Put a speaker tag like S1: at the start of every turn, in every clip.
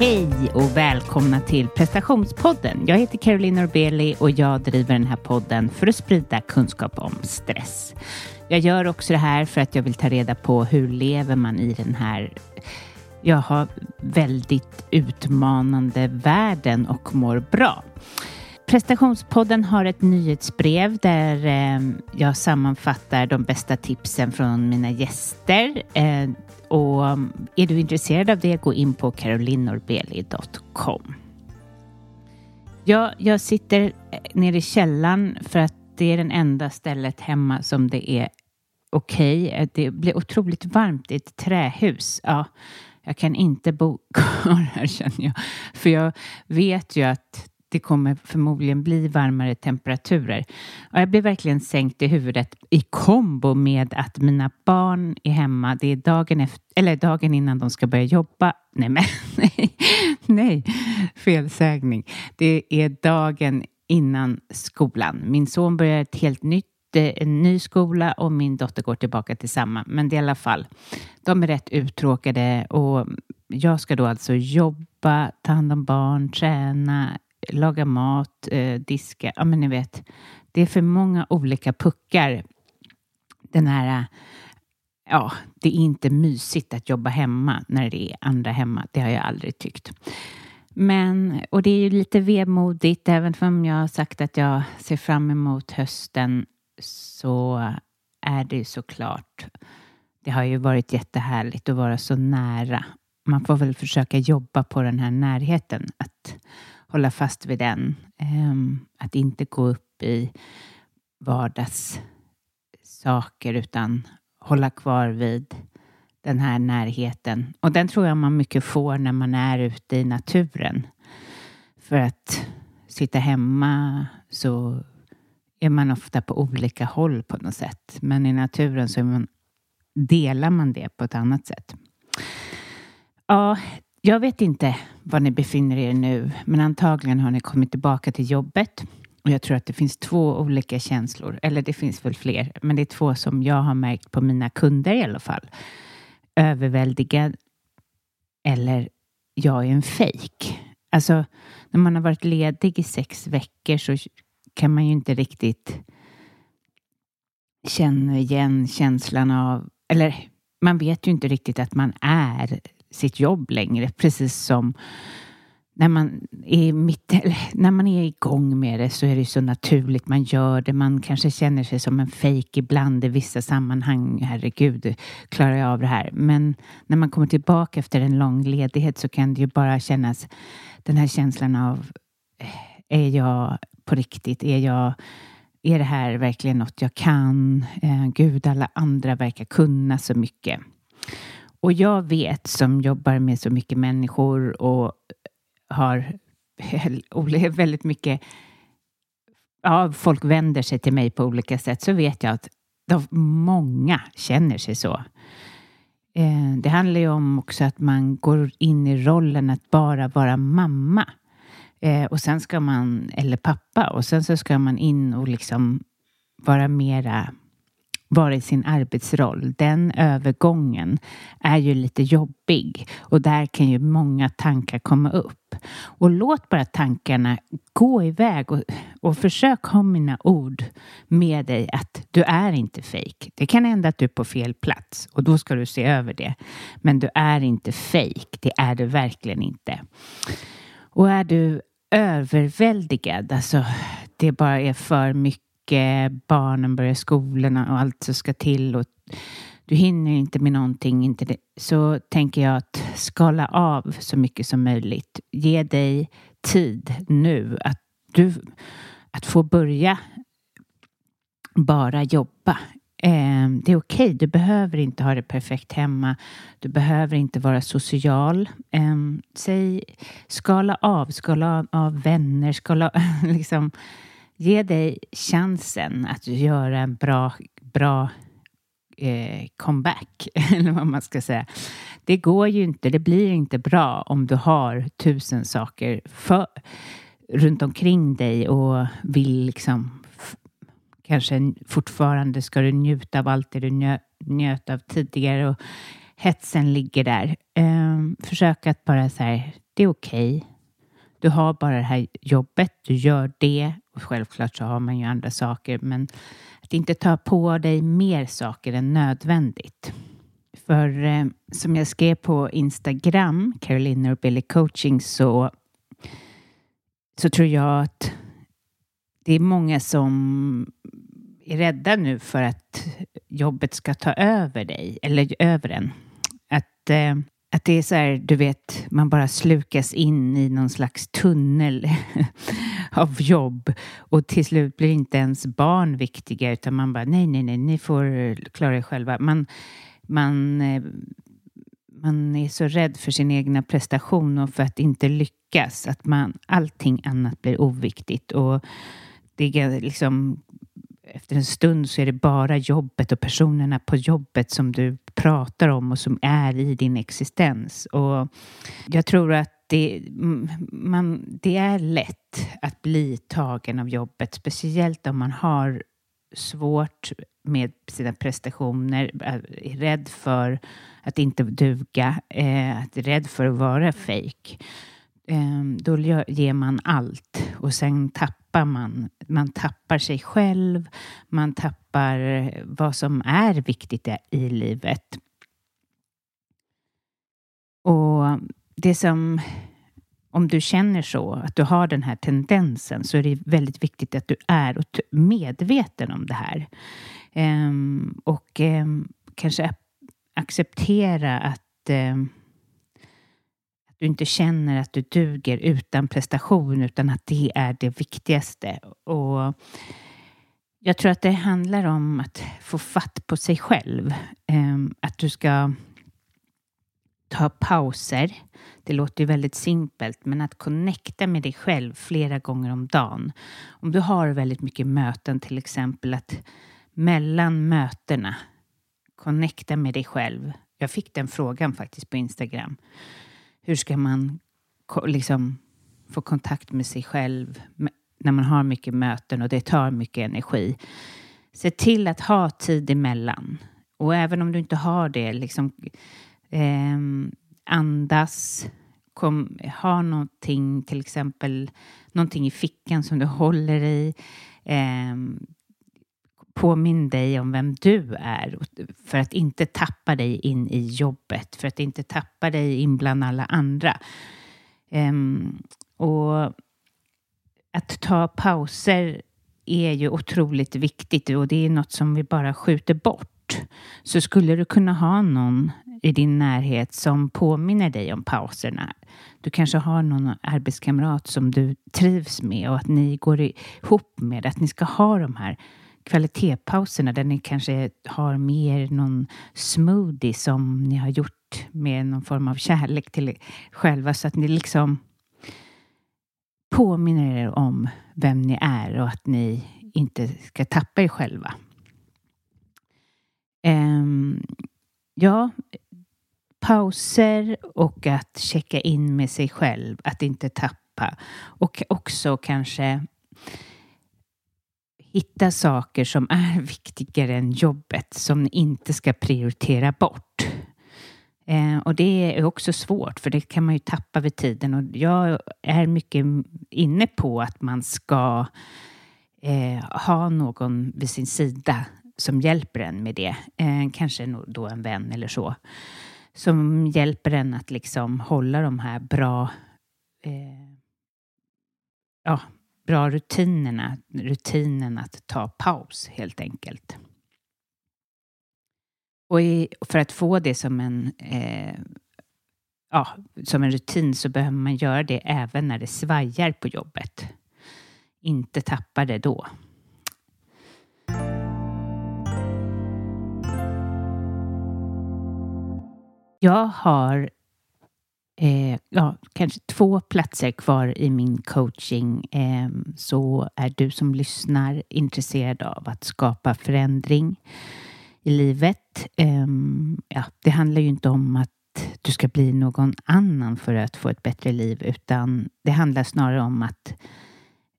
S1: Hej och välkomna till prestationspodden. Jag heter Caroline Norbeli och jag driver den här podden för att sprida kunskap om stress. Jag gör också det här för att jag vill ta reda på hur lever man i den här jag har väldigt utmanande världen och mår bra. Prestationspodden har ett nyhetsbrev där eh, jag sammanfattar de bästa tipsen från mina gäster. Eh, och eh, är du intresserad av det, gå in på carolinorbeli.com. Ja, jag sitter nere i källaren för att det är den enda stället hemma som det är okej. Okay. Det blir otroligt varmt i ett trähus. Ja, jag kan inte bo kvar här känner jag. För jag vet ju att det kommer förmodligen bli varmare temperaturer. Och jag blir verkligen sänkt i huvudet i kombo med att mina barn är hemma. Det är dagen, efter, eller dagen innan de ska börja jobba. Nej, men nej, nej, felsägning. Det är dagen innan skolan. Min son börjar ett helt nytt eh, en ny skola och min dotter går tillbaka till samma. Men det är i alla fall, de är rätt uttråkade och jag ska då alltså jobba, ta hand om barn, träna, laga mat, eh, diska. Ja, men ni vet, det är för många olika puckar. Den här, eh, ja, det är inte mysigt att jobba hemma när det är andra hemma. Det har jag aldrig tyckt. Men, och det är ju lite vemodigt, även om jag har sagt att jag ser fram emot hösten så är det ju såklart, det har ju varit jättehärligt att vara så nära. Man får väl försöka jobba på den här närheten, att hålla fast vid den. Ehm, att inte gå upp i vardagssaker utan hålla kvar vid den här närheten. Och den tror jag man mycket får när man är ute i naturen. För att sitta hemma så är man ofta på olika håll på något sätt. Men i naturen så man, delar man det på ett annat sätt. Ja, jag vet inte var ni befinner er nu, men antagligen har ni kommit tillbaka till jobbet. Och jag tror att det finns två olika känslor, eller det finns väl fler, men det är två som jag har märkt på mina kunder i alla fall. Överväldigad eller jag är en fejk. Alltså, när man har varit ledig i sex veckor så kan man ju inte riktigt känna igen känslan av, eller man vet ju inte riktigt att man är sitt jobb längre, precis som när man är mitt, när man är igång med det så är det så naturligt. Man gör det. Man kanske känner sig som en fejk ibland i vissa sammanhang. Herregud, klarar jag av det här? Men när man kommer tillbaka efter en lång ledighet så kan det ju bara kännas den här känslan av eh, är jag på riktigt? Är jag är det här verkligen något jag kan? Eh, Gud, alla andra verkar kunna så mycket. Och jag vet som jobbar med så mycket människor och har väldigt mycket ja, folk vänder sig till mig på olika sätt så vet jag att de, många känner sig så. Eh, det handlar ju om också att man går in i rollen att bara vara mamma. Eh, och sen ska man, eller pappa, och sen så ska man in och liksom vara mera vara i sin arbetsroll. Den övergången är ju lite jobbig och där kan ju många tankar komma upp. Och låt bara tankarna gå iväg och, och försök ha mina ord med dig att du är inte fejk. Det kan hända att du är på fel plats och då ska du se över det. Men du är inte fejk. Det är du verkligen inte. Och är du överväldigad, alltså det bara är för mycket Eh, barnen börjar skolorna och allt som ska till och du hinner inte med någonting, inte det, så tänker jag att skala av så mycket som möjligt. Ge dig tid nu att, du, att få börja bara jobba. Eh, det är okej, okay. du behöver inte ha det perfekt hemma. Du behöver inte vara social. Eh, säg, skala av, skala av, av vänner, skala liksom Ge dig chansen att göra en bra, bra eh, comeback, eller vad man ska säga. Det går ju inte, det blir inte bra om du har tusen saker för, runt omkring dig och vill liksom kanske fortfarande ska du njuta av allt det du njö, njöt av tidigare och hetsen ligger där. Eh, försök att bara så här, Det är okej. Okay. Du har bara det här jobbet, du gör det och självklart så har man ju andra saker men att inte ta på dig mer saker än nödvändigt. För eh, som jag skrev på Instagram, Carolina och Billy coaching, så, så tror jag att det är många som är rädda nu för att jobbet ska ta över dig, eller över en. Att, eh, att det är så här, du vet, man bara slukas in i någon slags tunnel av jobb och till slut blir inte ens barn viktiga utan man bara nej, nej, nej, ni får klara er själva. Man, man, eh, man är så rädd för sin egna prestation och för att inte lyckas att man, allting annat blir oviktigt och det är liksom efter en stund så är det bara jobbet och personerna på jobbet som du pratar om och som är i din existens. Och jag tror att det, man, det är lätt att bli tagen av jobbet, speciellt om man har svårt med sina prestationer, är rädd för att inte duga, eh, är rädd för att vara fejk. Ehm, då ger man allt och sen tappar man. Man tappar sig själv, man tappar vad som är viktigt i livet. Och det som, om du känner så, att du har den här tendensen, så är det väldigt viktigt att du är medveten om det här. Um, och um, kanske acceptera att um, du inte känner att du duger utan prestation utan att det är det viktigaste. Och jag tror att det handlar om att få fatt på sig själv. Ehm, att du ska ta pauser. Det låter ju väldigt simpelt, men att connecta med dig själv flera gånger om dagen. Om du har väldigt mycket möten, till exempel att mellan mötena connecta med dig själv. Jag fick den frågan faktiskt på Instagram hur ska man liksom få kontakt med sig själv när man har mycket möten och det tar mycket energi. Se till att ha tid emellan. Och även om du inte har det, liksom eh, andas, kom, ha någonting, till exempel någonting i fickan som du håller i. Eh, Påminn dig om vem du är för att inte tappa dig in i jobbet, för att inte tappa dig in bland alla andra. Um, och att ta pauser är ju otroligt viktigt och det är något som vi bara skjuter bort. Så skulle du kunna ha någon i din närhet som påminner dig om pauserna. Du kanske har någon arbetskamrat som du trivs med och att ni går ihop med, att ni ska ha de här kvalitetspauserna där ni kanske har mer någon smoothie som ni har gjort med någon form av kärlek till er själva så att ni liksom påminner er om vem ni är och att ni inte ska tappa er själva. Um, ja, pauser och att checka in med sig själv, att inte tappa. Och också kanske hitta saker som är viktigare än jobbet som ni inte ska prioritera bort. Eh, och det är också svårt för det kan man ju tappa vid tiden och jag är mycket inne på att man ska eh, ha någon vid sin sida som hjälper en med det. Eh, kanske då en vän eller så. Som hjälper en att liksom hålla de här bra eh, ja, bra rutinerna, rutinen att ta paus helt enkelt. Och i, för att få det som en, eh, ja, som en rutin så behöver man göra det även när det svajar på jobbet. Inte tappa det då. Jag har eh, ja, kanske två platser kvar i min coaching eh, så är du som lyssnar intresserad av att skapa förändring i livet. Eh, ja, det handlar ju inte om att du ska bli någon annan för att få ett bättre liv utan det handlar snarare om att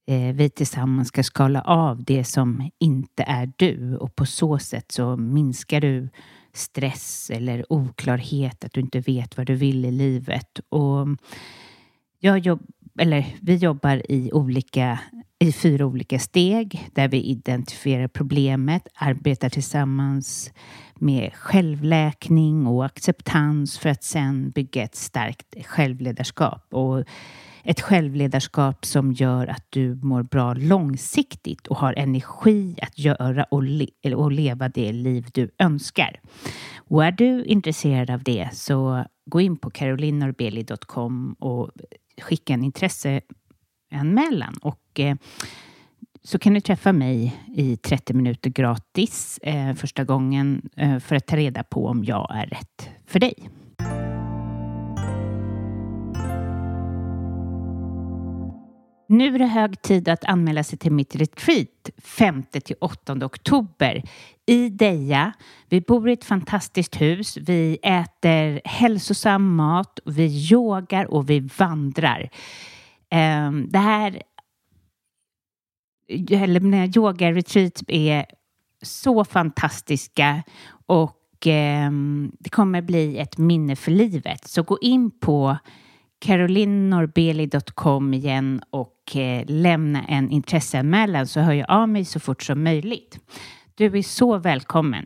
S1: eh, vi tillsammans ska skala av det som inte är du och på så sätt så minskar du stress eller oklarhet, att du inte vet vad du vill i livet. Och Jag jobb, eller, vi jobbar i, olika, i fyra olika steg där vi identifierar problemet, arbetar tillsammans med självläkning och acceptans för att sen bygga ett starkt självledarskap. Och ett självledarskap som gör att du mår bra långsiktigt och har energi att göra och, le och leva det liv du önskar. Och är du intresserad av det så gå in på carolinorbeli.com och skicka en intresseanmälan och eh, så kan du träffa mig i 30 minuter gratis eh, första gången eh, för att ta reda på om jag är rätt för dig. Nu är det hög tid att anmäla sig till mitt retreat 5 till 8 oktober i Deja. Vi bor i ett fantastiskt hus. Vi äter hälsosam mat, vi yogar och vi vandrar. Ehm, det här eller yoga-retreat är så fantastiska och ehm, det kommer bli ett minne för livet. Så gå in på carolinnorbeli.com igen och eh, lämna en intresseanmälan så hör jag av mig så fort som möjligt. Du är så välkommen.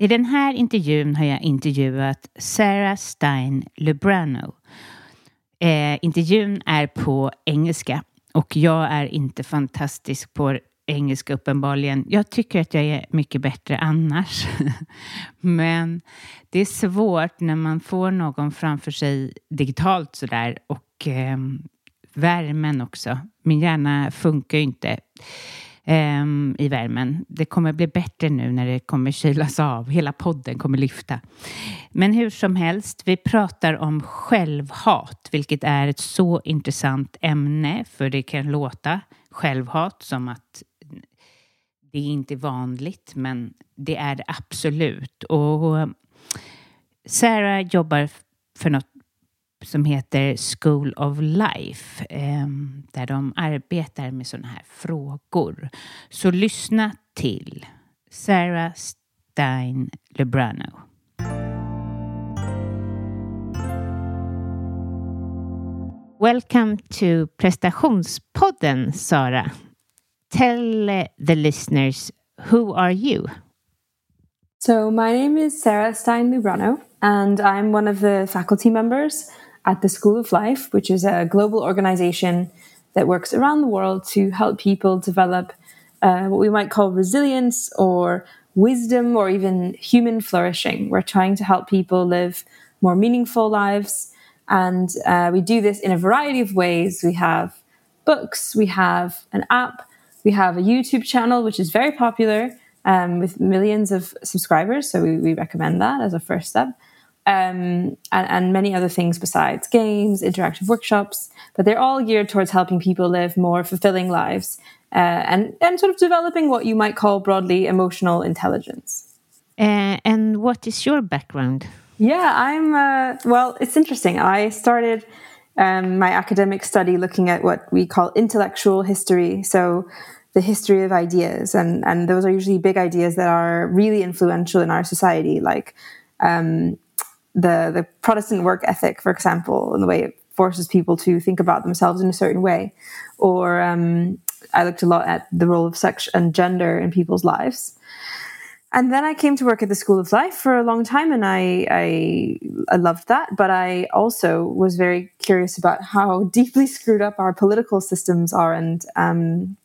S1: I den här intervjun har jag intervjuat Sarah Stein Lubrano. Eh, intervjun är på engelska och jag är inte fantastisk på engelska uppenbarligen. Jag tycker att jag är mycket bättre annars. Men det är svårt när man får någon framför sig digitalt sådär och eh, värmen också. Min hjärna funkar ju inte eh, i värmen. Det kommer bli bättre nu när det kommer kylas av. Hela podden kommer lyfta. Men hur som helst, vi pratar om självhat, vilket är ett så intressant ämne, för det kan låta självhat som att det är inte vanligt, men det är det absolut. Och Sarah jobbar för något som heter School of Life eh, där de arbetar med sådana här frågor. Så lyssna till Sarah Stein Lebrano. Welcome to prestationspodden, Sara. Tell the listeners, who are you?
S2: So, my name is Sarah Stein Lubrano, and I'm one of the faculty members at the School of Life, which is a global organization that works around the world to help people develop uh, what we might call resilience or wisdom or even human flourishing. We're trying to help people live more meaningful lives. And uh, we do this in a variety of ways. We have books, we have an app, we have a YouTube channel, which is very popular um, with millions of subscribers. So we, we recommend that as a first step. Um, and, and, many other things besides games, interactive workshops, but they're all geared towards helping people live more fulfilling lives uh, and, and sort of developing what you might call broadly emotional intelligence.
S1: Uh, and what is your background?
S2: Yeah, I'm, uh, well, it's interesting. I started um, my academic study looking at what we call intellectual history. So, the history of ideas, and, and those are usually big ideas that are really influential in our society, like um, the the Protestant work ethic, for example, and the way it forces people to think about themselves in a certain way. Or um, I looked a lot at the role of sex and gender in people's lives. And then I came to work at the School of Life for a long time, and I, I, I loved that. But I also was very curious about how deeply screwed up our political systems are. And um,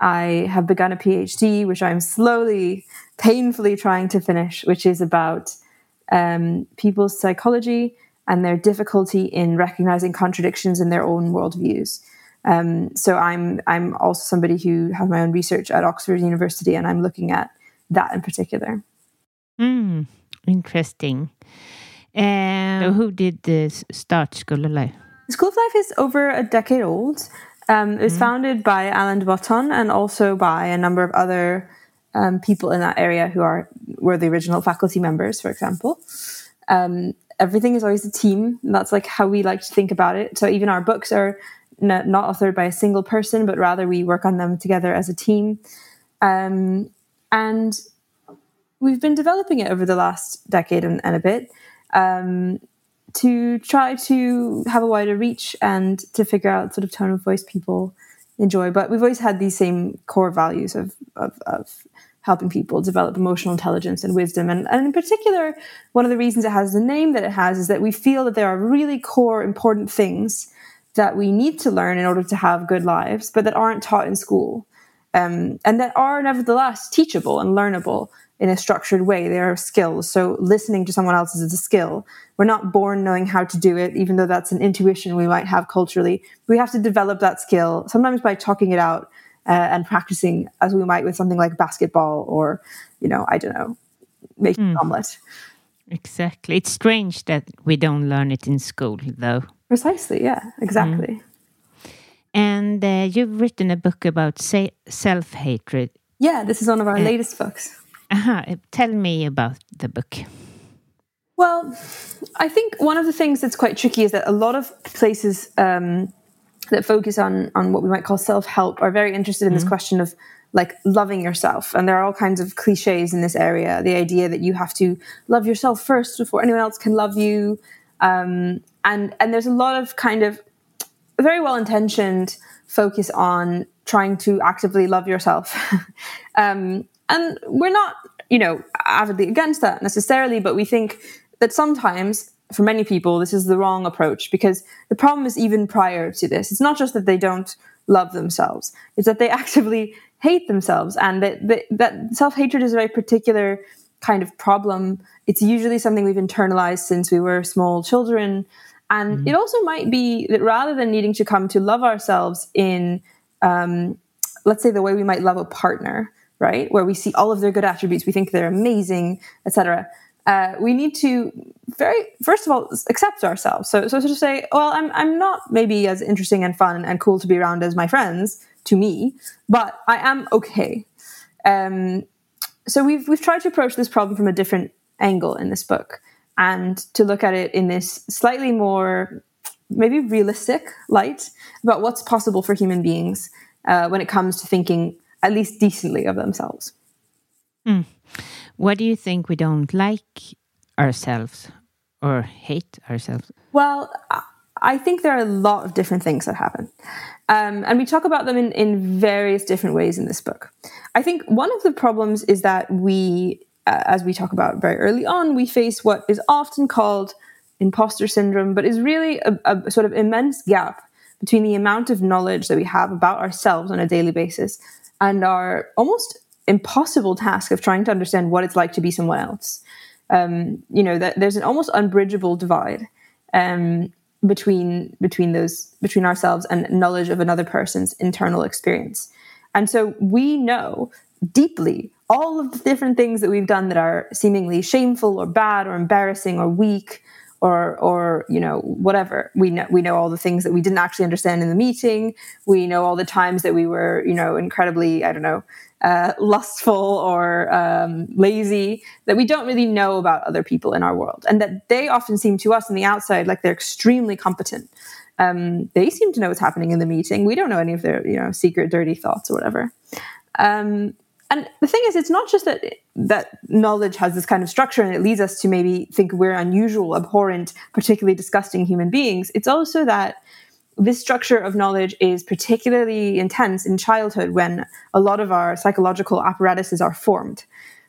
S2: I have begun a PhD, which I'm slowly, painfully trying to finish, which is about um, people's psychology and their difficulty in recognizing contradictions in their own worldviews. Um, so I'm I'm also somebody who has my own research at Oxford University, and I'm looking at that in particular.
S1: Mm, interesting. And so who did this start School of Life?
S2: School of Life is over a decade old. Um, it was mm. founded by Alan de Botton and also by a number of other um, people in that area who are were the original faculty members, for example. Um, everything is always a team. that's like how we like to think about it. So even our books are not, not authored by a single person, but rather we work on them together as a team. Um, and we've been developing it over the last decade and, and a bit um, to try to have a wider reach and to figure out sort of tone of voice people enjoy. But we've always had these same core values of, of, of helping people develop emotional intelligence and wisdom. And, and in particular, one of the reasons it has the name that it has is that we feel that there are really core, important things that we need to learn in order to have good lives, but that aren't taught in school. Um, and that are nevertheless teachable and learnable in a structured way. They are skills. So listening to someone else is a skill. We're not born knowing how to do it, even though that's an intuition we might have culturally. We have to develop that skill, sometimes by talking it out and practicing as we might with something like basketball or, you know, I don't know, making mm. an omelette.
S1: Exactly. It's strange that we don't learn it in school, though.
S2: Precisely. Yeah. Exactly. Mm.
S1: And uh, you've written a book about self hatred.
S2: Yeah, this is one of our uh, latest books.
S1: Uh-huh. Tell me about the book.
S2: Well, I think one of the things that's quite tricky is that a lot of places um, that focus on on what we might call self help are very interested in mm-hmm. this question of like loving yourself. And there are all kinds of cliches in this area. The idea that you have to love yourself first before anyone else can love you. Um, and and there's a lot of kind of very well intentioned focus on trying to actively love yourself. Um, and we're not you know avidly against that necessarily but we think that sometimes for many people, this is the wrong approach because the problem is even prior to this. It's not just that they don't love themselves, it's that they actively hate themselves. And that, that, that self hatred is a very particular kind of problem. It's usually something we've internalized since we were small children. And mm-hmm. it also might be that rather than needing to come to love ourselves in, um, let's say, the way we might love a partner, right, where we see all of their good attributes, we think they're amazing, etc uh, we need to very first of all accept ourselves. So, so to say, well, I'm I'm not maybe as interesting and fun and cool to be around as my friends to me, but I am okay. Um, so we've we've tried to approach this problem from a different angle in this book, and to look at it in this slightly more maybe realistic light about what's possible for human beings uh, when it comes to thinking at least decently of themselves.
S1: Mm. What do you think we don't like ourselves or hate ourselves?
S2: Well, I think there are a lot of different things that happen. Um, and we talk about them in, in various different ways in this book. I think one of the problems is that we, uh, as we talk about very early on, we face what is often called imposter syndrome, but is really a, a sort of immense gap between the amount of knowledge that we have about ourselves on a daily basis and our almost impossible task of trying to understand what it's like to be someone else. Um, you know, that there's an almost unbridgeable divide um, between between those between ourselves and knowledge of another person's internal experience. And so we know deeply all of the different things that we've done that are seemingly shameful or bad or embarrassing or weak or or you know whatever we know we know all the things that we didn't actually understand in the meeting we know all the times that we were you know incredibly i don't know uh, lustful or um, lazy that we don't really know about other people in our world and that they often seem to us on the outside like they're extremely competent. Um, they seem to know what's happening in the meeting. We don't know any of their you know secret dirty thoughts or whatever. Um, and the thing is, it's not just that that knowledge has this kind of structure and it leads us to maybe think we're unusual, abhorrent, particularly disgusting human beings. It's also that this structure of knowledge is particularly intense in childhood when a lot of our psychological apparatuses are formed,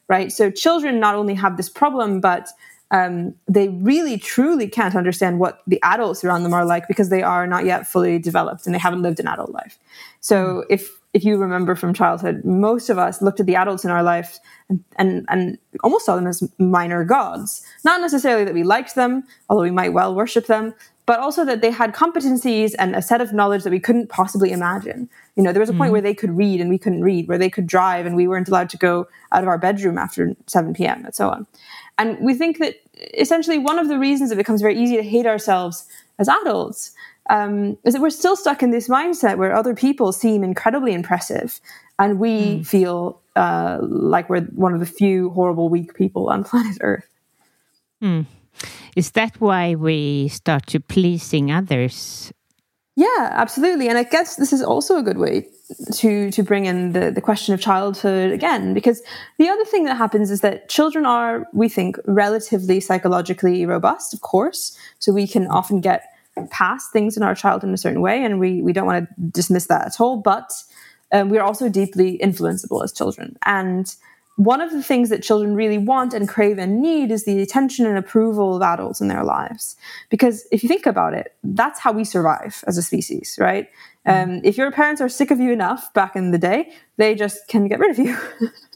S2: right? So children not only have this problem, but um, they really truly can't understand what the adults around them are like because they are not yet fully developed and they haven't lived an adult life. So if if you remember from childhood, most of us looked at the adults in our life and, and, and almost saw them as minor gods. Not necessarily that we liked them, although we might well worship them, but also that they had competencies and a set of knowledge that we couldn't possibly imagine. You know, there was a point mm. where they could read and we couldn't read, where they could drive and we weren't allowed to go out of our bedroom after 7 p.m. and so on. And we think that essentially one of the reasons it becomes very easy to hate ourselves as adults um, is that we're still stuck in this mindset where other people seem incredibly impressive and we mm. feel uh, like we're one of the few horrible, weak people on planet Earth.
S1: Mm. Is that why we start to pleasing others?
S2: Yeah, absolutely. And I guess this is also a good way to to bring in the, the question of childhood again, because the other thing that happens is that children are, we think, relatively psychologically robust, of course. So we can often get past things in our childhood in a certain way, and we we don't want to dismiss that at all. But um, we are also deeply influenceable as children, and one of the things that children really want and crave and need is the attention and approval of adults in their lives. Because if you think about it, that's how we survive as a species, right? Mm. Um, if your parents are sick of you enough back in the day, they just can get rid of you.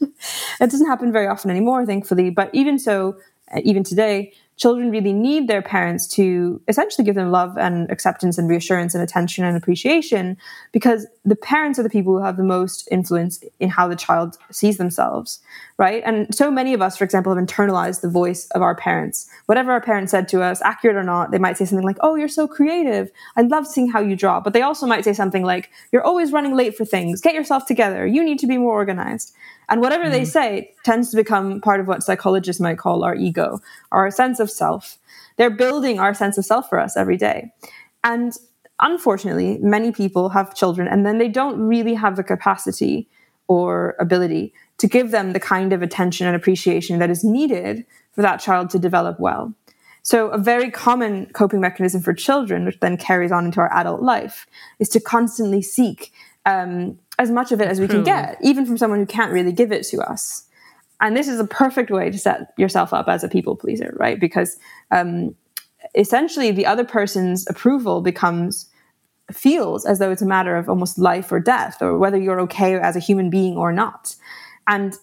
S2: it doesn't happen very often anymore, thankfully. But even so, uh, even today, children really need their parents to essentially give them love and acceptance and reassurance and attention and appreciation because the parents are the people who have the most influence in how the child sees themselves, right? And so many of us, for example, have internalized the voice of our parents. Whatever our parents said to us, accurate or not, they might say something like, Oh, you're so creative. I love seeing how you draw. But they also might say something like, You're always running late for things. Get yourself together. You need to be more organized. And whatever mm-hmm. they say tends to become part of what psychologists might call our ego, our sense of self. They're building our sense of self for us every day. And unfortunately, many people have children and then they don't really have the capacity or ability to give them the kind of attention and appreciation that is needed for that child to develop well. So, a very common coping mechanism for children, which then carries on into our adult life, is to constantly seek um, as much of it as we can get, even from someone who can't really give it to us. And this is a perfect way to set yourself up as a people pleaser, right? Because um, essentially the other person's approval becomes feels as though it's a matter of almost life or death or whether you're okay as a human being or not and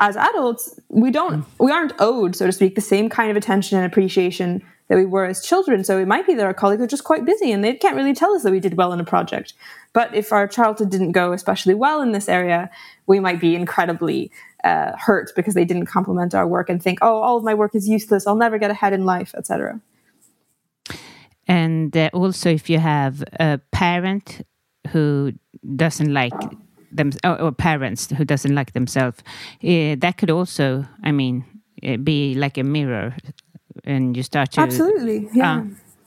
S2: as adults we don't we aren't owed so to speak the same kind of attention and appreciation that we were as children. So it might be that our colleagues are just quite busy and they can't really tell us that we did well in a project. But if our childhood didn't go especially well in this area we might be incredibly uh, hurt because they didn't compliment our work and think oh all of my work is useless. I'll never get ahead in life etc
S1: and uh, also, if you have a parent who doesn't like them, or, or parents who doesn't like themselves, uh, that could also, I mean, uh, be like a mirror, and you start to
S2: absolutely, yeah,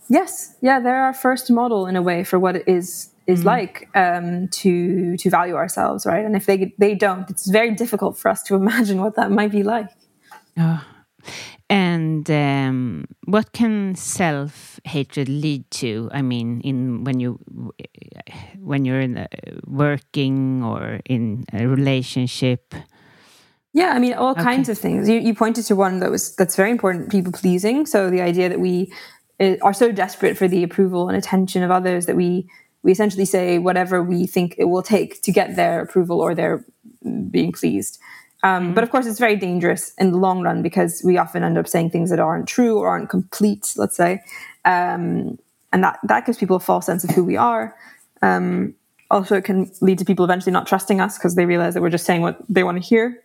S2: yes, yeah. They're our first model in a way for what it is is mm. like um, to to value ourselves, right? And if they they don't, it's very difficult for us to imagine what that might be like.
S1: Oh. And um, what can self hatred lead to? I mean, in when you when you're in a, working or in a relationship.
S2: Yeah, I mean, all okay. kinds of things. You, you pointed to one that was that's very important: people pleasing. So the idea that we uh, are so desperate for the approval and attention of others that we we essentially say whatever we think it will take to get their approval or their being pleased. Um, mm-hmm. But of course, it's very dangerous in the long run because we often end up saying things that aren't true or aren't complete, let's say. Um, and that, that gives people a false sense of who we are. Um, also, it can lead to people eventually not trusting us because they realize that we're just saying what they want to hear.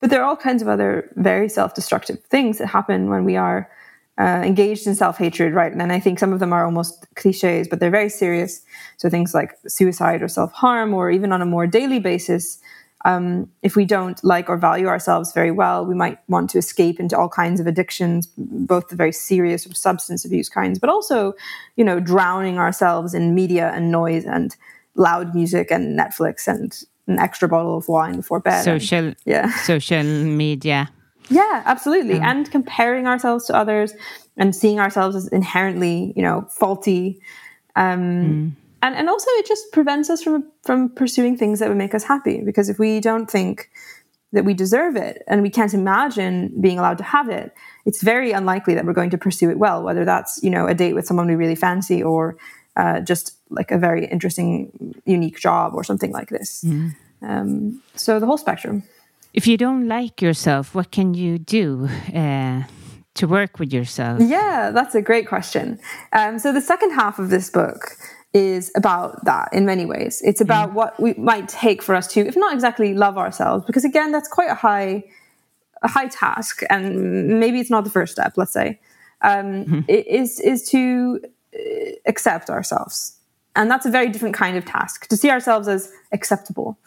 S2: But there are all kinds of other very self destructive things that happen when we are uh, engaged in self hatred, right? And I think some of them are almost cliches, but they're very serious. So things like suicide or self harm, or even on a more daily basis, um, if we don't like or value ourselves very well, we might want to escape into all kinds of addictions, both the very serious sort of substance abuse kinds, but also, you know, drowning ourselves in media and noise and loud music and Netflix and an extra bottle of wine before bed.
S1: Social,
S2: and, yeah,
S1: social media
S2: yeah, absolutely. And comparing ourselves to others and seeing ourselves as inherently, you know, faulty. Um, mm. And, and also it just prevents us from from pursuing things that would make us happy. Because if we don't think that we deserve it and we can't imagine being allowed to have it, it's very unlikely that we're going to pursue it well, whether that's, you know, a date with someone we really fancy or uh, just like a very interesting, unique job or something like this. Mm. Um, so the whole spectrum.
S1: If you don't like yourself, what can you do uh, to work with yourself?
S2: Yeah, that's a great question. Um, so the second half of this book is about that in many ways. It's about mm. what we might take for us to, if not exactly love ourselves, because again, that's quite a high, a high task, and maybe it's not the first step. Let's say um, mm-hmm. is is to uh, accept ourselves, and that's a very different kind of task to see ourselves as acceptable.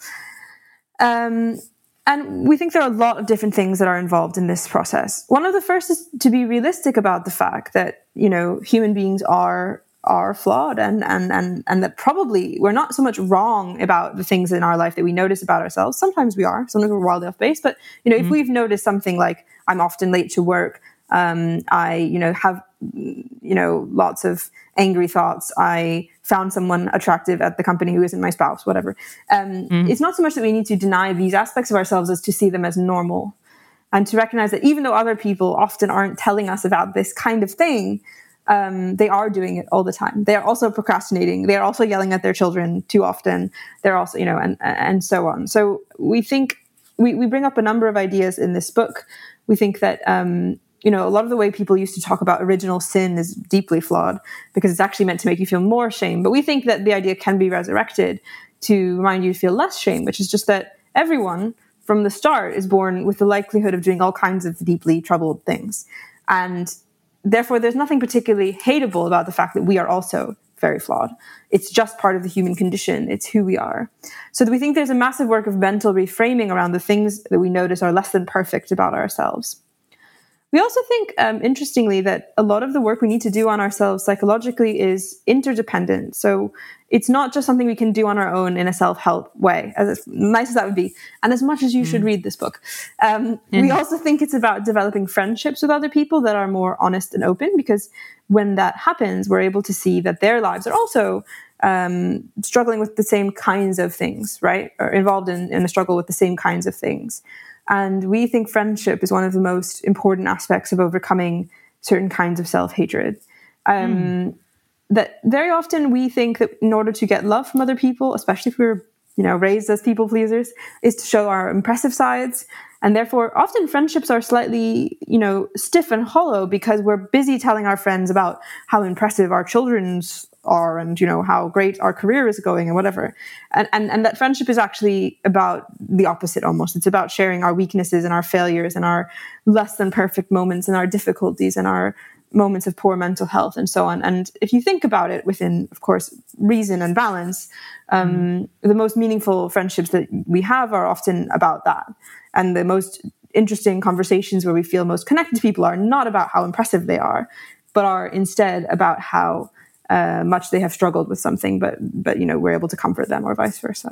S2: Um, and we think there are a lot of different things that are involved in this process. One of the first is to be realistic about the fact that, you know, human beings are are flawed and and and and that probably we're not so much wrong about the things in our life that we notice about ourselves. Sometimes we are, sometimes we're wildly off base. But you know, mm-hmm. if we've noticed something like I'm often late to work, um, I, you know, have, you know, lots of angry thoughts. I found someone attractive at the company who isn't my spouse, whatever. Um, mm. It's not so much that we need to deny these aspects of ourselves as to see them as normal and to recognize that even though other people often aren't telling us about this kind of thing, um, they are doing it all the time. They are also procrastinating. They are also yelling at their children too often. They're also, you know, and and so on. So we think we, we bring up a number of ideas in this book. We think that um, you know, a lot of the way people used to talk about original sin is deeply flawed because it's actually meant to make you feel more shame. But we think that the idea can be resurrected to remind you to feel less shame, which is just that everyone from the start is born with the likelihood of doing all kinds of deeply troubled things. And therefore, there's nothing particularly hateable about the fact that we are also very flawed. It's just part of the human condition. It's who we are. So we think there's a massive work of mental reframing around the things that we notice are less than perfect about ourselves. We also think, um, interestingly, that a lot of the work we need to do on ourselves psychologically is interdependent. So it's not just something we can do on our own in a self help way, as nice as that would be, and as much as you mm. should read this book. Um, mm. We also think it's about developing friendships with other people that are more honest and open, because when that happens, we're able to see that their lives are also um, struggling with the same kinds of things, right? Or involved in, in a struggle with the same kinds of things. And we think friendship is one of the most important aspects of overcoming certain kinds of self hatred. Um, mm. That very often we think that in order to get love from other people, especially if we're you know raised as people pleasers, is to show our impressive sides. And therefore, often friendships are slightly, you know, stiff and hollow because we're busy telling our friends about how impressive our children's are and you know how great our career is going and whatever and, and and that friendship is actually about the opposite almost it's about sharing our weaknesses and our failures and our less than perfect moments and our difficulties and our moments of poor mental health and so on and if you think about it within of course reason and balance um, mm. the most meaningful friendships that we have are often about that and the most interesting conversations where we feel most connected to people are not about how impressive they are but are instead about how uh, much they have struggled with something, but but you know we're able to comfort them or vice versa.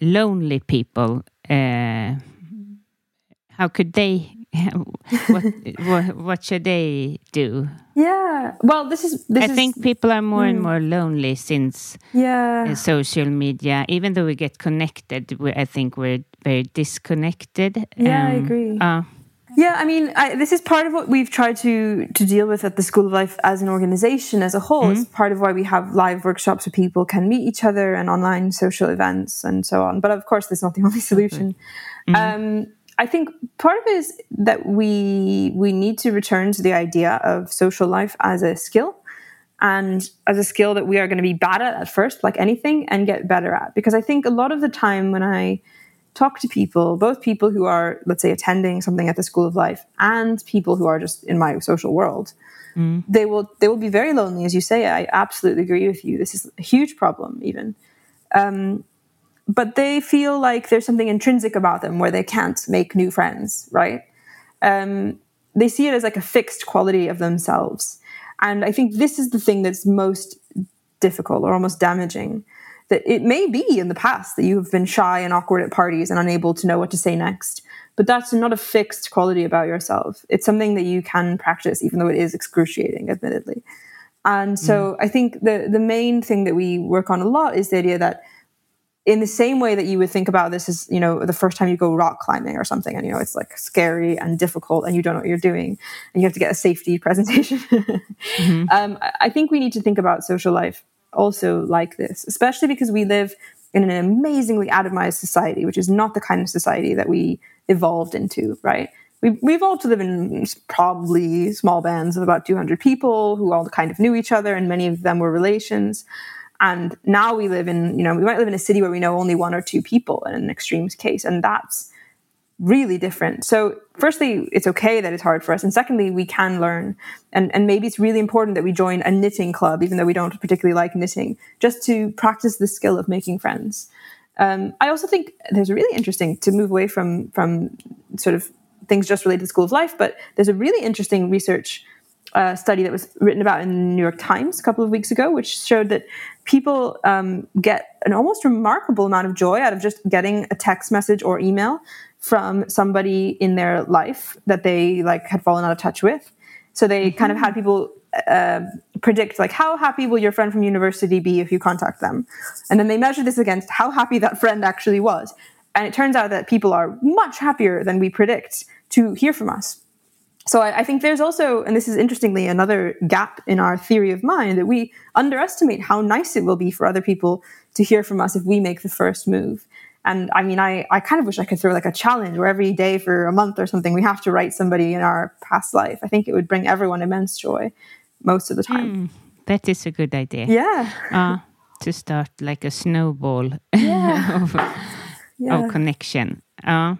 S1: lonely people. Uh, how could they? what, what, what should they do?
S2: Yeah. Well, this is. This
S1: I
S2: is,
S1: think people are more and
S2: Hmm.
S1: more lonely since
S2: Yeah.
S1: uh, social media. Even though we get connected, we, I think we're very disconnected.
S2: Yeah, I
S1: Um,
S2: agree.
S1: uh,
S2: Yeah, I mean, I, this is part of what we've tried to to deal with at the School of Life as an organization as a whole. It's part of why we have live workshops where people can meet each other and online social events and so on. But of course, that's not the only solution. Um, I think part of it is that we we need to return to the idea of social life as a skill and as a skill that we are going to be bad at at first, like anything, and get better at. Because I think a lot of the time when I talk to people, both people who are, let's say, attending something at the School of Life and people who are just in my social world, they will they will be very lonely, as you say. I absolutely agree with you. This is a huge problem, even. Um, but they feel like there's something intrinsic about them where they can't make new friends, right? Um, they see it as like a fixed quality of themselves. And I think this is the thing that's most difficult or almost damaging. That it may be in the past that you have been shy and awkward at parties and unable to know what to say next, but that's not a fixed quality about yourself. It's something that you can practice, even though it is excruciating, admittedly. And so I think the the main thing that we work on a lot is the idea that in the same way that you would think about this as you know the first time you go rock climbing or something and you know it's like scary and difficult and you don't know what you're doing and you have to get a safety presentation um, I- i think we need to think about social life also like this especially because we live in an amazingly atomized society which is not the kind of society that we evolved into right we, we evolved to live in probably small bands of about 200 people who all kind of knew each other and many of them were relations and now we live in, you know, we might live in a city where we know only one or two people in an extreme case. And that's really different. So, firstly, it's okay that it's hard for us. And secondly, we can learn. And, and maybe it's really important that we join a knitting club, even though we don't particularly like knitting, just to practice the skill of making friends. Um, I also think there's a really interesting to move away from from sort of things just related to School of Life, but there's a really interesting research uh, study that was written about in the New York Times a couple of weeks ago, which showed that people um, get an almost remarkable amount of joy out of just getting a text message or email from somebody in their life that they like had fallen out of touch with. So they kind of had people uh, predict like how happy will your friend from university be if you contact them, and then they measured this against how happy that friend actually was. And it turns out that people are much happier than we predict to hear from us so I, I think there's also, and this is interestingly another gap in our theory of mind, that we underestimate how nice it will be for other people to hear from us if we make the first move. And I mean, I, I kind of wish I could throw like a challenge where every day for a month or something, we have to write somebody in our past life. I think it would bring everyone immense joy most of the time.
S1: that is a good idea.
S2: Yeah.
S1: Uh, to start like a snowball
S2: Yeah.
S1: of,
S2: Yeah.
S1: of connection. Uh,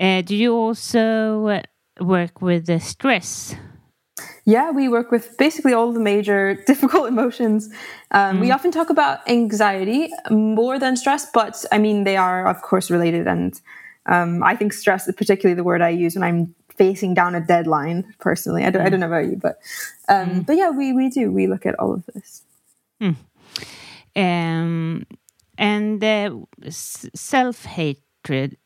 S1: uh, do you also uh, work with the stress?
S2: Yeah, we work with basically all the major difficult emotions. Um, We often talk about anxiety more than stress, but I mean, they are, of course, related. And um, I think stress is particularly the word I use when I'm facing down a deadline personally. I don't, I don't know about you, but um,
S1: Mm.
S2: but yeah, we we do. We look at all of this.
S1: Um, and uh, self hatred.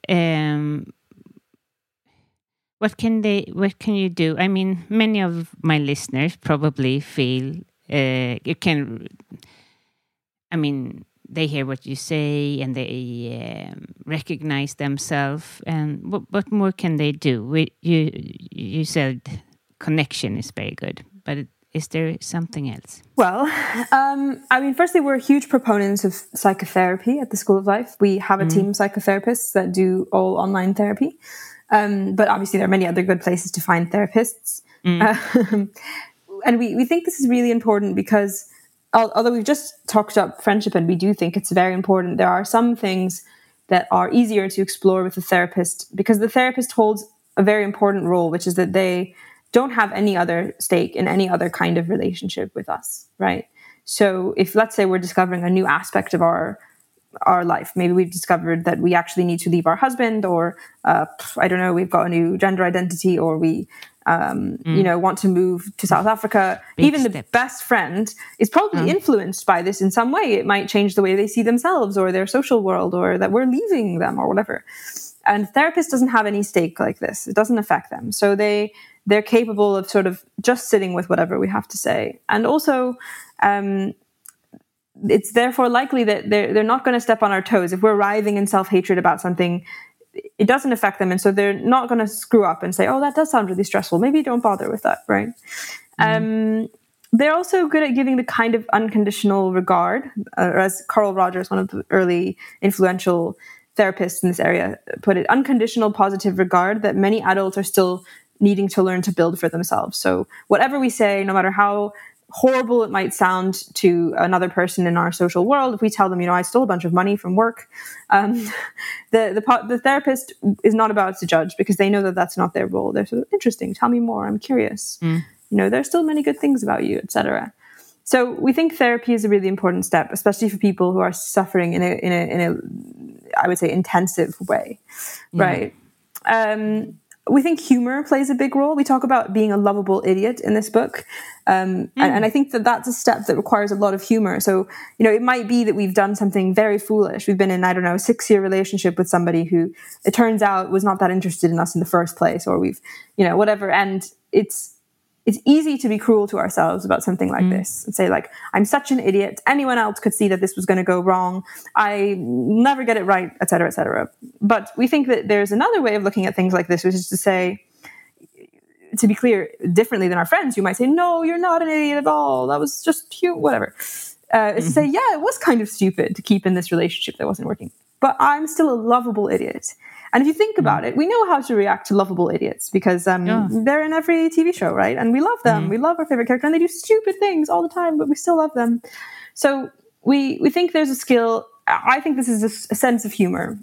S1: What can they? What can you do? I mean, many of my listeners probably feel uh, you can. I mean, they hear what you say and they um, recognize themselves. And what, what more can they do? We, you you said connection is very good, but is there something else?
S2: Well, um, I mean, firstly, we're huge proponents of psychotherapy at the School of Life. We have a team of psychotherapists that do all online therapy. Um, but obviously, there are many other good places to find therapists. Um, and we, we think this is really important because although we've just talked up friendship and we do think it's very important, there are some things that are easier to explore with a therapist because the therapist holds a very important role, which is that they don't have any other stake in any other kind of relationship with us, right? So if let's say we're discovering a new aspect of our our life, maybe we've discovered that we actually need to leave our husband, or uh, I don't know, we've got a new gender identity, or we um, you know want to move to South Africa.
S1: Big
S2: Even the best friend is probably influenced by this in some way. It might change the way they see themselves or their social world, or that we're leaving them, or whatever. And therapist doesn't have any stake like this. It doesn't affect them. So they they're capable of sort of just sitting with whatever we have to say. And also, um, it's therefore likely that they're they're not going to step on our toes. If we're writhing in self hatred about something, it doesn't affect them, and so they're not going to screw up and say, "Oh, that does sound really stressful. Maybe don't bother with that." Right? Um, they're also good at giving the kind of unconditional regard, uh, or as Carl Rogers, one of the early influential therapists in this area, put it, unconditional positive regard that many adults are still needing to learn to build for themselves. So whatever we say, no matter how horrible it might sound to another person in our social world, if we tell them, you know, I stole a bunch of money from work, um, the, the the therapist is not about to judge because they know that that's not their role. They're sort of interesting. Tell me more. I'm curious. You know, there's still many good things about you, etc. So we think therapy is a really important step, especially for people who are suffering in a in a in a I would say intensive way, right? Um, we think humor plays a big role. We talk about being a lovable idiot in this book, um, and, and I think that that's a step that requires a lot of humor. So you know, it might be that we've done something very foolish. We've been in I don't know a six year relationship with somebody who it turns out was not that interested in us in the first place, or we've you know whatever, and it's it's easy to be cruel to ourselves about something like this and say like i'm such an idiot. Anyone else could see that this was going to go wrong. I never get it right etc cetera, etc cetera. but we think that there's another way of looking at things like this which is to say to be clear differently than our friends who might say no you're not an idiot at all. That was just cute whatever. Uh, is to say yeah it was kind of stupid to keep in this relationship that wasn't working but i'm still a lovable idiot and if you think about it, we know how to react to lovable idiots because um,
S1: Yeah.
S2: they're in every TV show, right? And we love them. We love our favorite character, and they do stupid things all the time, but we still love them. So we we think there's a skill. I think this is a sense of humor.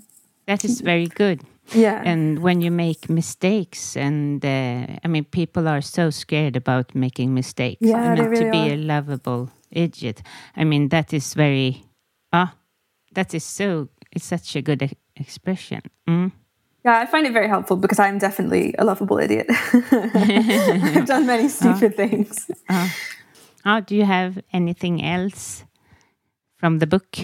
S1: That is very good.
S2: Yeah.
S1: And when you make mistakes, and uh, I mean, people are so scared about making mistakes.
S2: Yeah,
S1: I mean,
S2: they
S1: to
S2: really
S1: be
S2: are.
S1: a lovable idiot. I mean, that is very, ah, that is so. It's such a good expression. Mm.
S2: Yeah, I find it very helpful because I'm definitely a lovable idiot. I've done many uh, stupid things.
S1: Oh, do you have anything else from the book?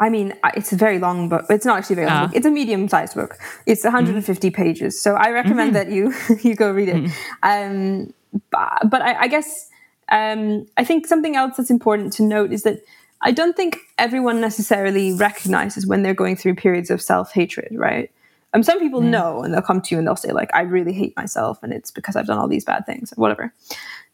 S2: I mean, it's a very long book. It's not actually a very long book. It's a medium-sized book. It's mm-hmm. 150 pages, so I recommend mm-hmm. that you you go read it. Mm-hmm. Um, but but I, I guess um, I think something else that's important to note is that I don't think everyone necessarily recognizes when they're going through periods of self-hatred, right? Um, some people know, and they'll come to you and they'll say like, "I really hate myself, and it's because I've done all these bad things, whatever."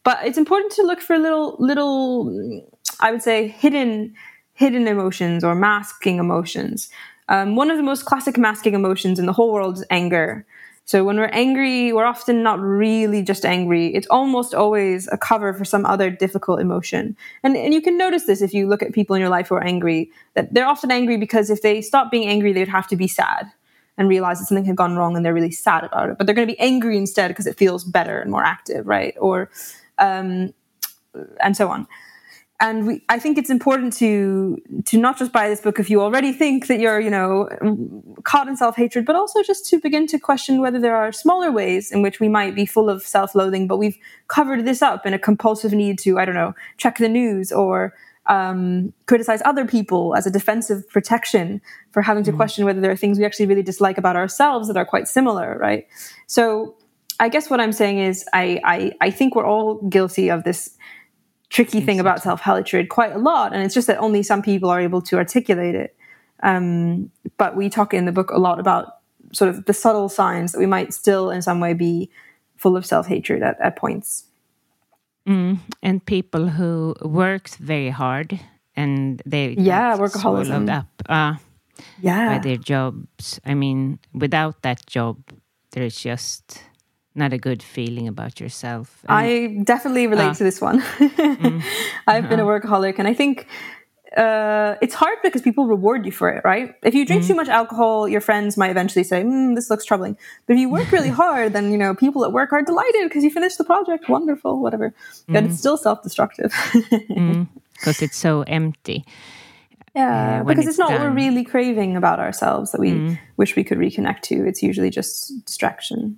S2: But it's important to look for little little, I would say, hidden hidden emotions or masking emotions. Um, one of the most classic masking emotions in the whole world is anger. So when we're angry, we're often not really just angry. It's almost always a cover for some other difficult emotion. And, and you can notice this if you look at people in your life who are angry, that they're often angry because if they stop being angry, they'd have to be sad and realize that something had gone wrong and they're really sad about it. But they're going to be angry instead because it feels better and more active, right? Or, um, and so on. And we, I think it's important to to not just buy this book if you already think that you're you know caught in self hatred, but also just to begin to question whether there are smaller ways in which we might be full of self loathing, but we've covered this up in a compulsive need to I don't know check the news or um, criticize other people as a defensive protection for having to mm. question whether there are things we actually really dislike about ourselves that are quite similar, right? So I guess what I'm saying is I I, I think we're all guilty of this tricky thing about self hatred quite a lot, and it's just that only some people are able to articulate it. Um, but we talk in the book a lot about sort of the subtle signs that we might still, in some way, be full of self hatred at, at points.
S1: Mm, and people who works very hard and they
S2: yeah workaholism
S1: up uh,
S2: yeah
S1: by their jobs. I mean, without that job, there's just not a good feeling about yourself.
S2: And, I definitely relate uh, to this one. mm, I've uh-huh. been a uh-huh. workaholic, and I think uh, it's hard because people reward you for it, right? If you drink mm. too much alcohol, your friends might eventually say, mm, "This looks troubling." But if you work really hard, then you know people at work are delighted because you finished the project. Wonderful, whatever. But it's mm. still self-destructive
S1: because it's so empty.
S2: Yeah, uh, because it's, it's not done. what we're really craving about ourselves that we wish we could reconnect to. It's usually just distraction.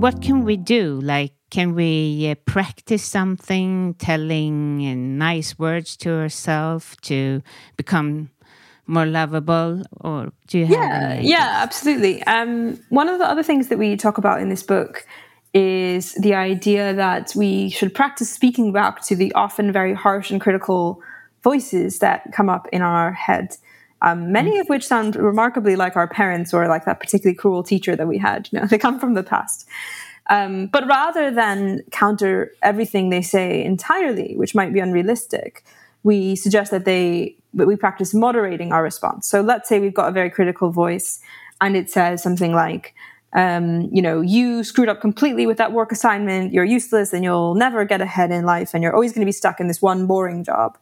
S1: What can we do? Like, can we uh, practice something, telling uh, nice words to ourselves to become more lovable? Or do you have
S2: yeah, yeah, absolutely. Um, one of the other things that we talk about in this book is the idea that we should practice speaking back to the often very harsh and critical voices that come up in our head um, many of which sound remarkably like our parents or like that particularly cruel teacher that we had. You know, they come from the past. Um, but rather than counter everything they say entirely, which might be unrealistic, we suggest that they that we practice moderating our response. So let's say we've got a very critical voice, and it says something like, um, you know, you screwed up completely with that work assignment. You're useless, and you'll never get ahead in life, and you're always going to be stuck in this one boring job.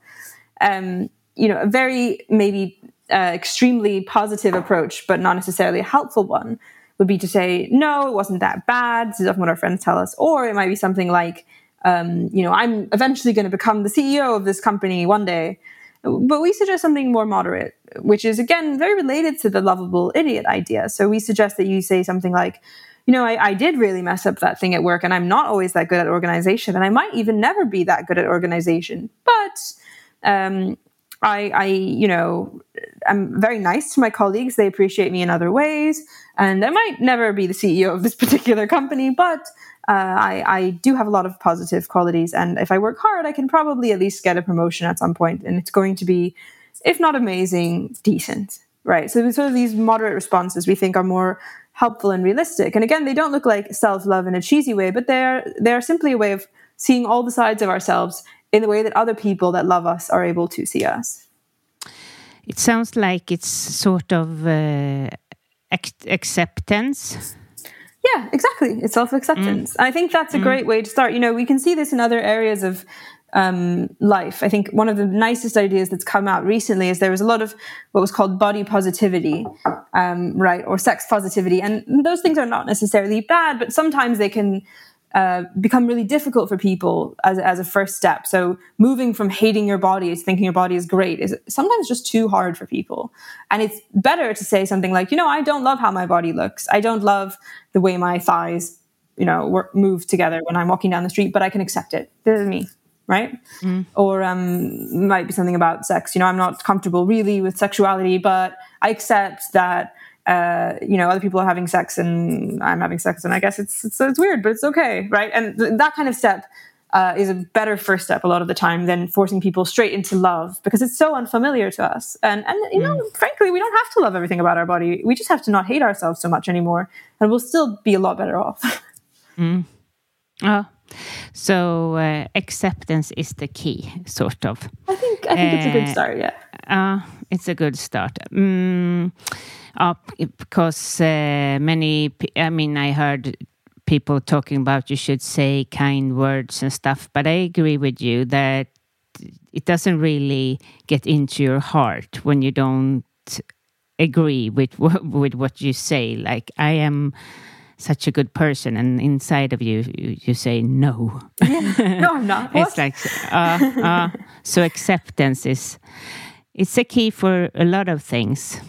S2: Um, you know, a very maybe uh, extremely positive approach, but not necessarily a helpful one, would be to say, no, it wasn't that bad. This is often what our friends tell us. Or it might be something like, um, you know, I'm eventually going to become the CEO of this company one day. But we suggest something more moderate, which is again very related to the lovable idiot idea. So we suggest that you say something like, you know, I, I, did really mess up that thing at work, and I'm not always that good at organization, and I might even never be that good at organization. But um, I, I, you know, I'm very nice to my colleagues. They appreciate me in other ways. And I might never be the CEO of this particular company, but uh, I, I do have a lot of positive qualities. And if I work hard, I can probably at least get a promotion at some point, And it's going to be, if not amazing, decent. Right. So sort of these moderate responses we think are more helpful and realistic. And again, they don't look like self-love in a cheesy way, but they're they're simply a way of seeing all the sides of ourselves in the way that other people that love us are able to see us.
S1: It sounds like it's sort of uh, acceptance.
S2: Yeah, exactly. It's self acceptance. Mm. I think that's a mm. great way to start. You know, we can see this in other areas of um, life. I think one of the nicest ideas that's come out recently is there was a lot of what was called body positivity, um, right, or sex positivity, and those things are not necessarily bad, but sometimes they can uh, become really difficult for people as, as a first step. So moving from hating your body to thinking your body is great is sometimes just too hard for people. And it's better to say something like, you know, I don't love how my body looks. I don't love the way my thighs, you know, work, move together when I'm walking down the street, but I can accept it. This is me right? Mm. Or um, might be something about sex. You know, I'm not comfortable really with sexuality, but I accept that. Uh, you know, other people are having sex and I'm having sex, and I guess it's it's, it's weird, but it's okay, right? And th- that kind of step uh, is a better first step a lot of the time than forcing people straight into love because it's so unfamiliar to us. And and you know, mm. frankly, we don't have to love everything about our body. We just have to not hate ourselves so much anymore, and we'll still be a lot better off.
S1: mm. Oh, so uh, acceptance is the key, sort of.
S2: I think I think uh, it's a good uh, start. Yeah.
S1: Uh, it's a good start. Mm, uh, because uh, many, I mean, I heard people talking about you should say kind words and stuff, but I agree with you that it doesn't really get into your heart when you don't agree with with what you say. Like I am such a good person, and inside of you, you, you say no.
S2: No, I'm not.
S1: it's like uh, uh, so acceptance is it's a key for a lot of things.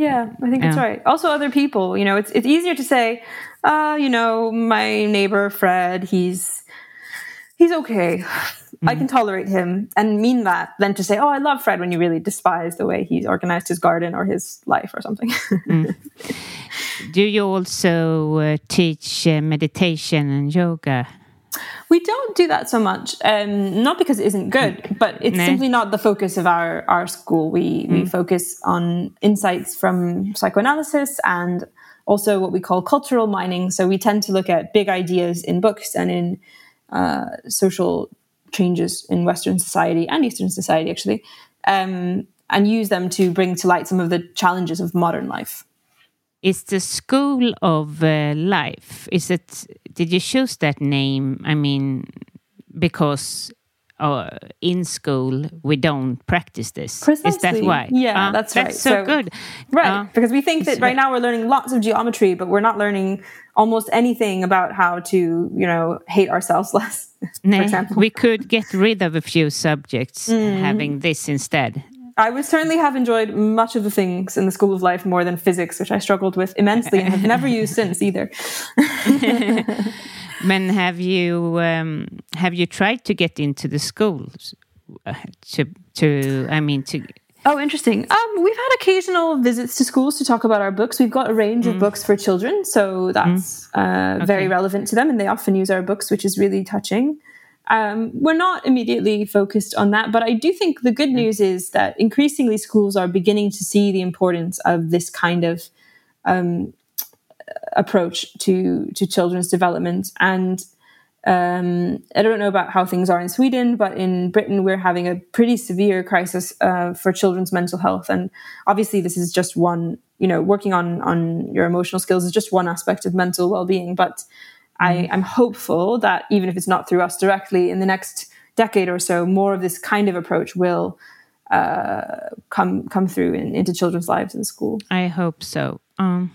S2: Yeah, I think yeah. it's right. Also, other people. You know, it's it's easier to say, uh, you know, my neighbor Fred, he's he's okay. Mm. I can tolerate him and mean that than to say, oh, I love Fred when you really despise the way he's organized his garden or his life or something. mm.
S1: Do you also uh, teach uh, meditation and yoga?
S2: We don't do that so much, um, not because it isn't good, but it's no. simply not the focus of our, our school. We, mm. we focus on insights from psychoanalysis and also what we call cultural mining. So we tend to look at big ideas in books and in uh, social changes in Western society and Eastern society, actually, um, and use them to bring to light some of the challenges of modern life.
S1: Is the school of uh, life? Is it? Did you choose that name? I mean, because uh, in school we don't practice this.
S2: Precisely.
S1: Is that why?
S2: Yeah, uh, that's,
S1: that's
S2: right.
S1: so, so good.
S2: Right, uh, because we think that right now we're learning lots of geometry, but we're not learning almost anything about how to, you know, hate ourselves less. for example,
S1: we could get rid of a few subjects mm. having this instead.
S2: I would certainly have enjoyed much of the things in the School of Life more than physics, which I struggled with immensely and have never used since either.
S1: Men, have you um, have you tried to get into the schools uh, to to I mean to
S2: Oh, interesting. Um, we've had occasional visits to schools to talk about our books. We've got a range mm. of books for children, so that's mm. uh, okay. very relevant to them, and they often use our books, which is really touching. Um, we're not immediately focused on that, but I do think the good news is that increasingly schools are beginning to see the importance of this kind of um, approach to to children's development. And um, I don't know about how things are in Sweden, but in Britain we're having a pretty severe crisis uh, for children's mental health. And obviously, this is just one. You know, working on on your emotional skills is just one aspect of mental well being, but I, am mm. hopeful that even if it's not through us directly, in the next decade or so, more of this kind of approach will uh, come come through in, into children's lives in school.
S1: I hope so. Um,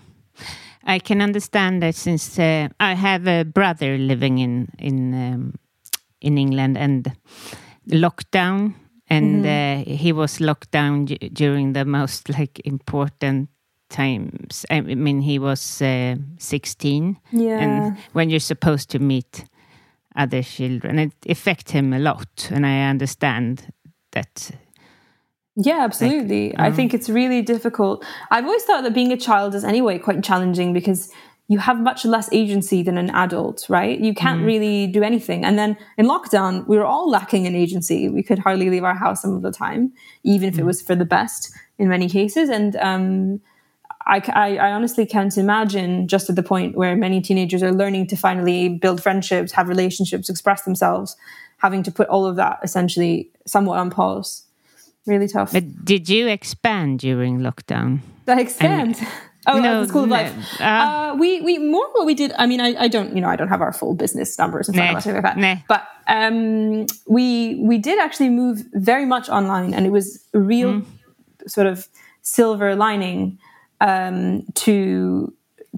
S1: I can understand that since uh, I have a brother living in in um, in England and lockdown, and mm -hmm. uh, he was locked down during the most like important times. I mean, he was uh, 16.
S2: Yeah.
S1: And when you're supposed to meet other children, it affects him a lot. And I understand that.
S2: Yeah, absolutely. Like, um, I think it's really difficult. I've always thought that being a child is anyway quite challenging because you have much less agency than an adult, right? You can't mm. really do anything. And then in lockdown, we were all lacking in agency. We could hardly leave our house some of the time, even if mm. it was for the best in many cases. And um, I, I, I, honestly can't imagine just at the point where many teenagers are learning to finally build friendships, have relationships, express themselves. having to put all of that essentially somewhat on pause. Really tough.
S1: But did you expand during lockdown?
S2: The expand. Oh,
S1: No,
S2: the School of
S1: no,
S2: Life.
S1: uh,
S2: Uh, we we more what we did. I mean, I, I don't you know I don't have our full business numbers in front
S1: Nah,
S2: of us like that.
S1: nah.
S2: But um, we we did actually move very much online, and it was a real
S1: Mm.
S2: sort of silver lining um, to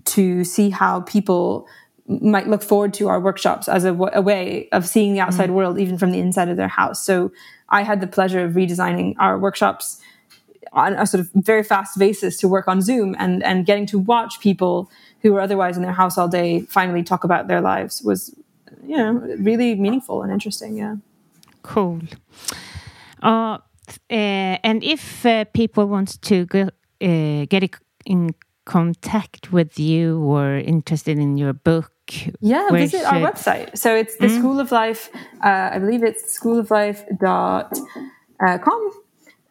S2: to see how people might look forward to our workshops as a, w- a way of seeing the
S1: Mm.
S2: outside world, even from the inside of their house. So I had the pleasure of redesigning our workshops on a sort of very fast basis to work on Zoom and and getting to watch people who were otherwise in their house all day finally talk about their lives was you know really meaningful and interesting yeah
S1: Cool. Uh, uh, and if uh, people want to go, uh, get in contact with you or interested in your book,
S2: yeah
S1: where
S2: visit our website. So it's the school of life uh, i believe it's schooloflife.com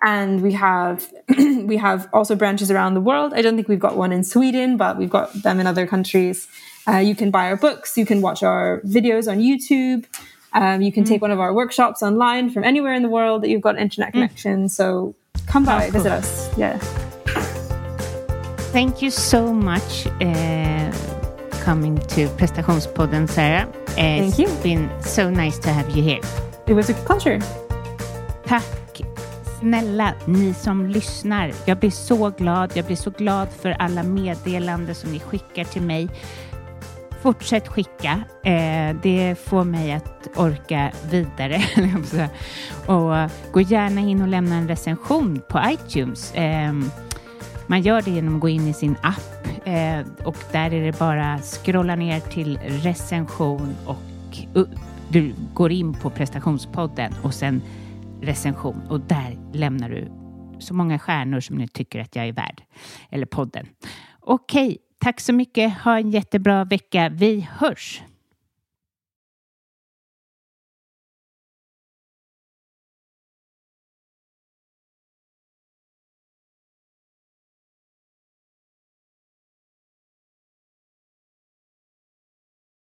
S2: and we have we have also branches around the world. I don't think we've got one in sweden but we've got them in other countries. Uh, you can buy our books. You can watch our videos on youtube. Um, you can take one of our workshops online from anywhere in the world that you've got internet connection. So come by visit us. Yeah
S1: Thank you so much uh, coming to Prestationspodden, Sarah. Uh,
S2: Thank you.
S1: It's been so nice to have you here.
S2: it was a pleasure
S1: Tack snälla ni som lyssnar. Jag blir så glad. Jag blir så glad för alla meddelanden som ni skickar till mig. Fortsätt skicka. Eh, det får mig att orka vidare. och gå gärna in och lämna en recension på iTunes. Eh, man gör det genom att gå in i sin app eh, och där är det bara scrolla ner till recension och uh, du går in på prestationspodden och sen recension och där lämnar du så många stjärnor som ni tycker att jag är värd. Eller podden. Okej, tack så mycket. Ha en jättebra vecka. Vi hörs!